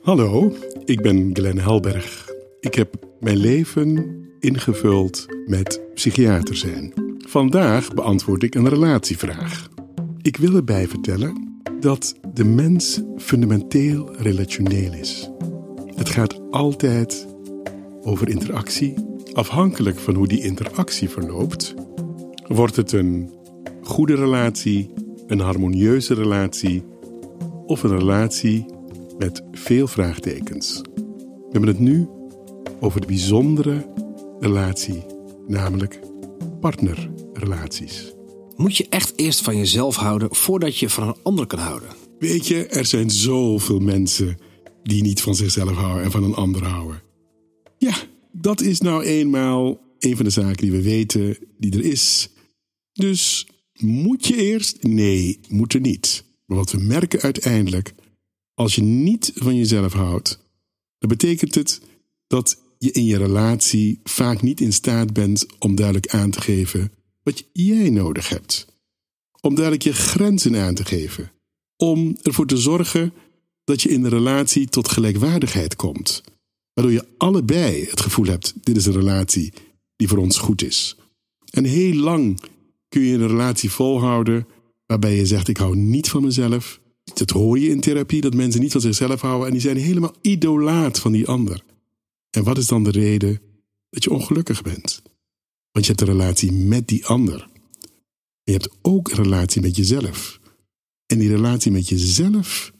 Hallo, ik ben Glenn Helberg. Ik heb mijn leven ingevuld met psychiater zijn. Vandaag beantwoord ik een relatievraag. Ik wil erbij vertellen dat de mens fundamenteel relationeel is. Het gaat altijd over interactie. Afhankelijk van hoe die interactie verloopt, wordt het een goede relatie, een harmonieuze relatie of een relatie met veel vraagtekens. We hebben het nu over de bijzondere relatie, namelijk partnerrelaties. Moet je echt eerst van jezelf houden voordat je van een ander kan houden? Weet je, er zijn zoveel mensen die niet van zichzelf houden en van een ander houden. Ja, dat is nou eenmaal een van de zaken die we weten die er is. Dus moet je eerst? Nee, moet er niet. Maar wat we merken uiteindelijk, als je niet van jezelf houdt, dan betekent het dat je in je relatie vaak niet in staat bent om duidelijk aan te geven wat jij nodig hebt. Om duidelijk je grenzen aan te geven. Om ervoor te zorgen dat je in de relatie tot gelijkwaardigheid komt. Waardoor je allebei het gevoel hebt: dit is een relatie die voor ons goed is. En heel lang kun je een relatie volhouden waarbij je zegt: ik hou niet van mezelf. Dat hoor je in therapie, dat mensen niet van zichzelf houden en die zijn helemaal idolaat van die ander. En wat is dan de reden dat je ongelukkig bent? Want je hebt een relatie met die ander. En je hebt ook een relatie met jezelf. En die relatie met jezelf,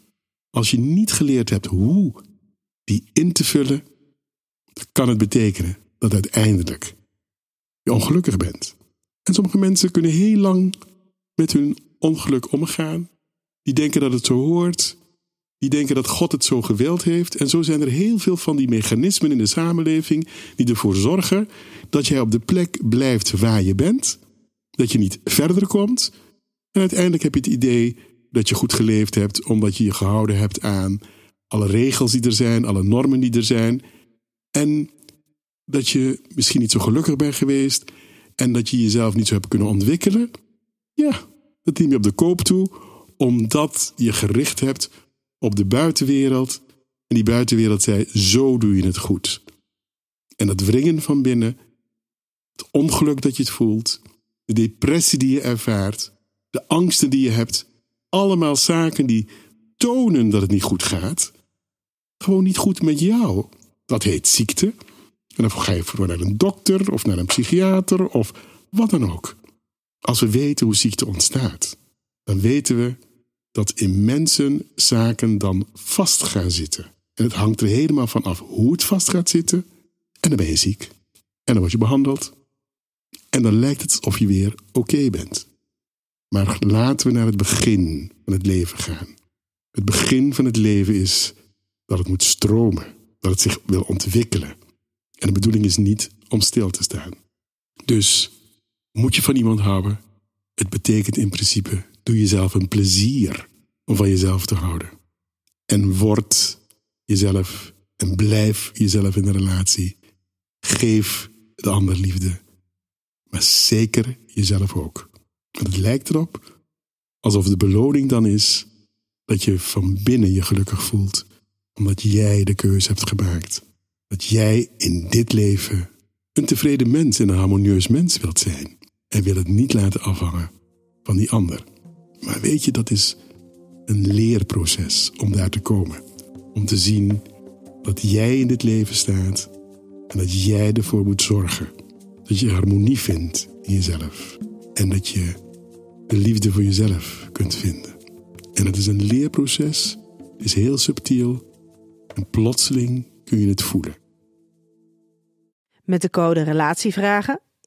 als je niet geleerd hebt hoe die in te vullen, kan het betekenen dat uiteindelijk je ongelukkig bent. En sommige mensen kunnen heel lang met hun ongeluk omgaan. Die denken dat het zo hoort. Die denken dat God het zo gewild heeft. En zo zijn er heel veel van die mechanismen in de samenleving die ervoor zorgen dat jij op de plek blijft waar je bent. Dat je niet verder komt. En uiteindelijk heb je het idee dat je goed geleefd hebt omdat je je gehouden hebt aan alle regels die er zijn, alle normen die er zijn. En dat je misschien niet zo gelukkig bent geweest en dat je jezelf niet zo hebt kunnen ontwikkelen. Ja, dat neem je op de koop toe, omdat je gericht hebt op de buitenwereld. En die buitenwereld zei: Zo doe je het goed. En dat wringen van binnen, het ongeluk dat je het voelt, de depressie die je ervaart, de angsten die je hebt, allemaal zaken die tonen dat het niet goed gaat, gewoon niet goed met jou. Dat heet ziekte. En dan ga je voor naar een dokter of naar een psychiater of wat dan ook. Als we weten hoe ziekte ontstaat, dan weten we dat in mensen zaken dan vast gaan zitten. En het hangt er helemaal van af hoe het vast gaat zitten. En dan ben je ziek. En dan word je behandeld. En dan lijkt het alsof je weer oké bent. Maar laten we naar het begin van het leven gaan. Het begin van het leven is dat het moet stromen, dat het zich wil ontwikkelen. En de bedoeling is niet om stil te staan. Dus moet je van iemand houden? Het betekent in principe, doe jezelf een plezier om van jezelf te houden. En word jezelf en blijf jezelf in de relatie. Geef de ander liefde, maar zeker jezelf ook. Want het lijkt erop alsof de beloning dan is dat je van binnen je gelukkig voelt omdat jij de keuze hebt gemaakt. Dat jij in dit leven een tevreden mens en een harmonieus mens wilt zijn. En wil het niet laten afhangen van die ander. Maar weet je, dat is een leerproces om daar te komen. Om te zien dat jij in dit leven staat En dat jij ervoor moet zorgen dat je harmonie vindt in jezelf. En dat je de liefde voor jezelf kunt vinden. En het is een leerproces, het is heel subtiel en plotseling kun je het voelen. Met de code Relatievragen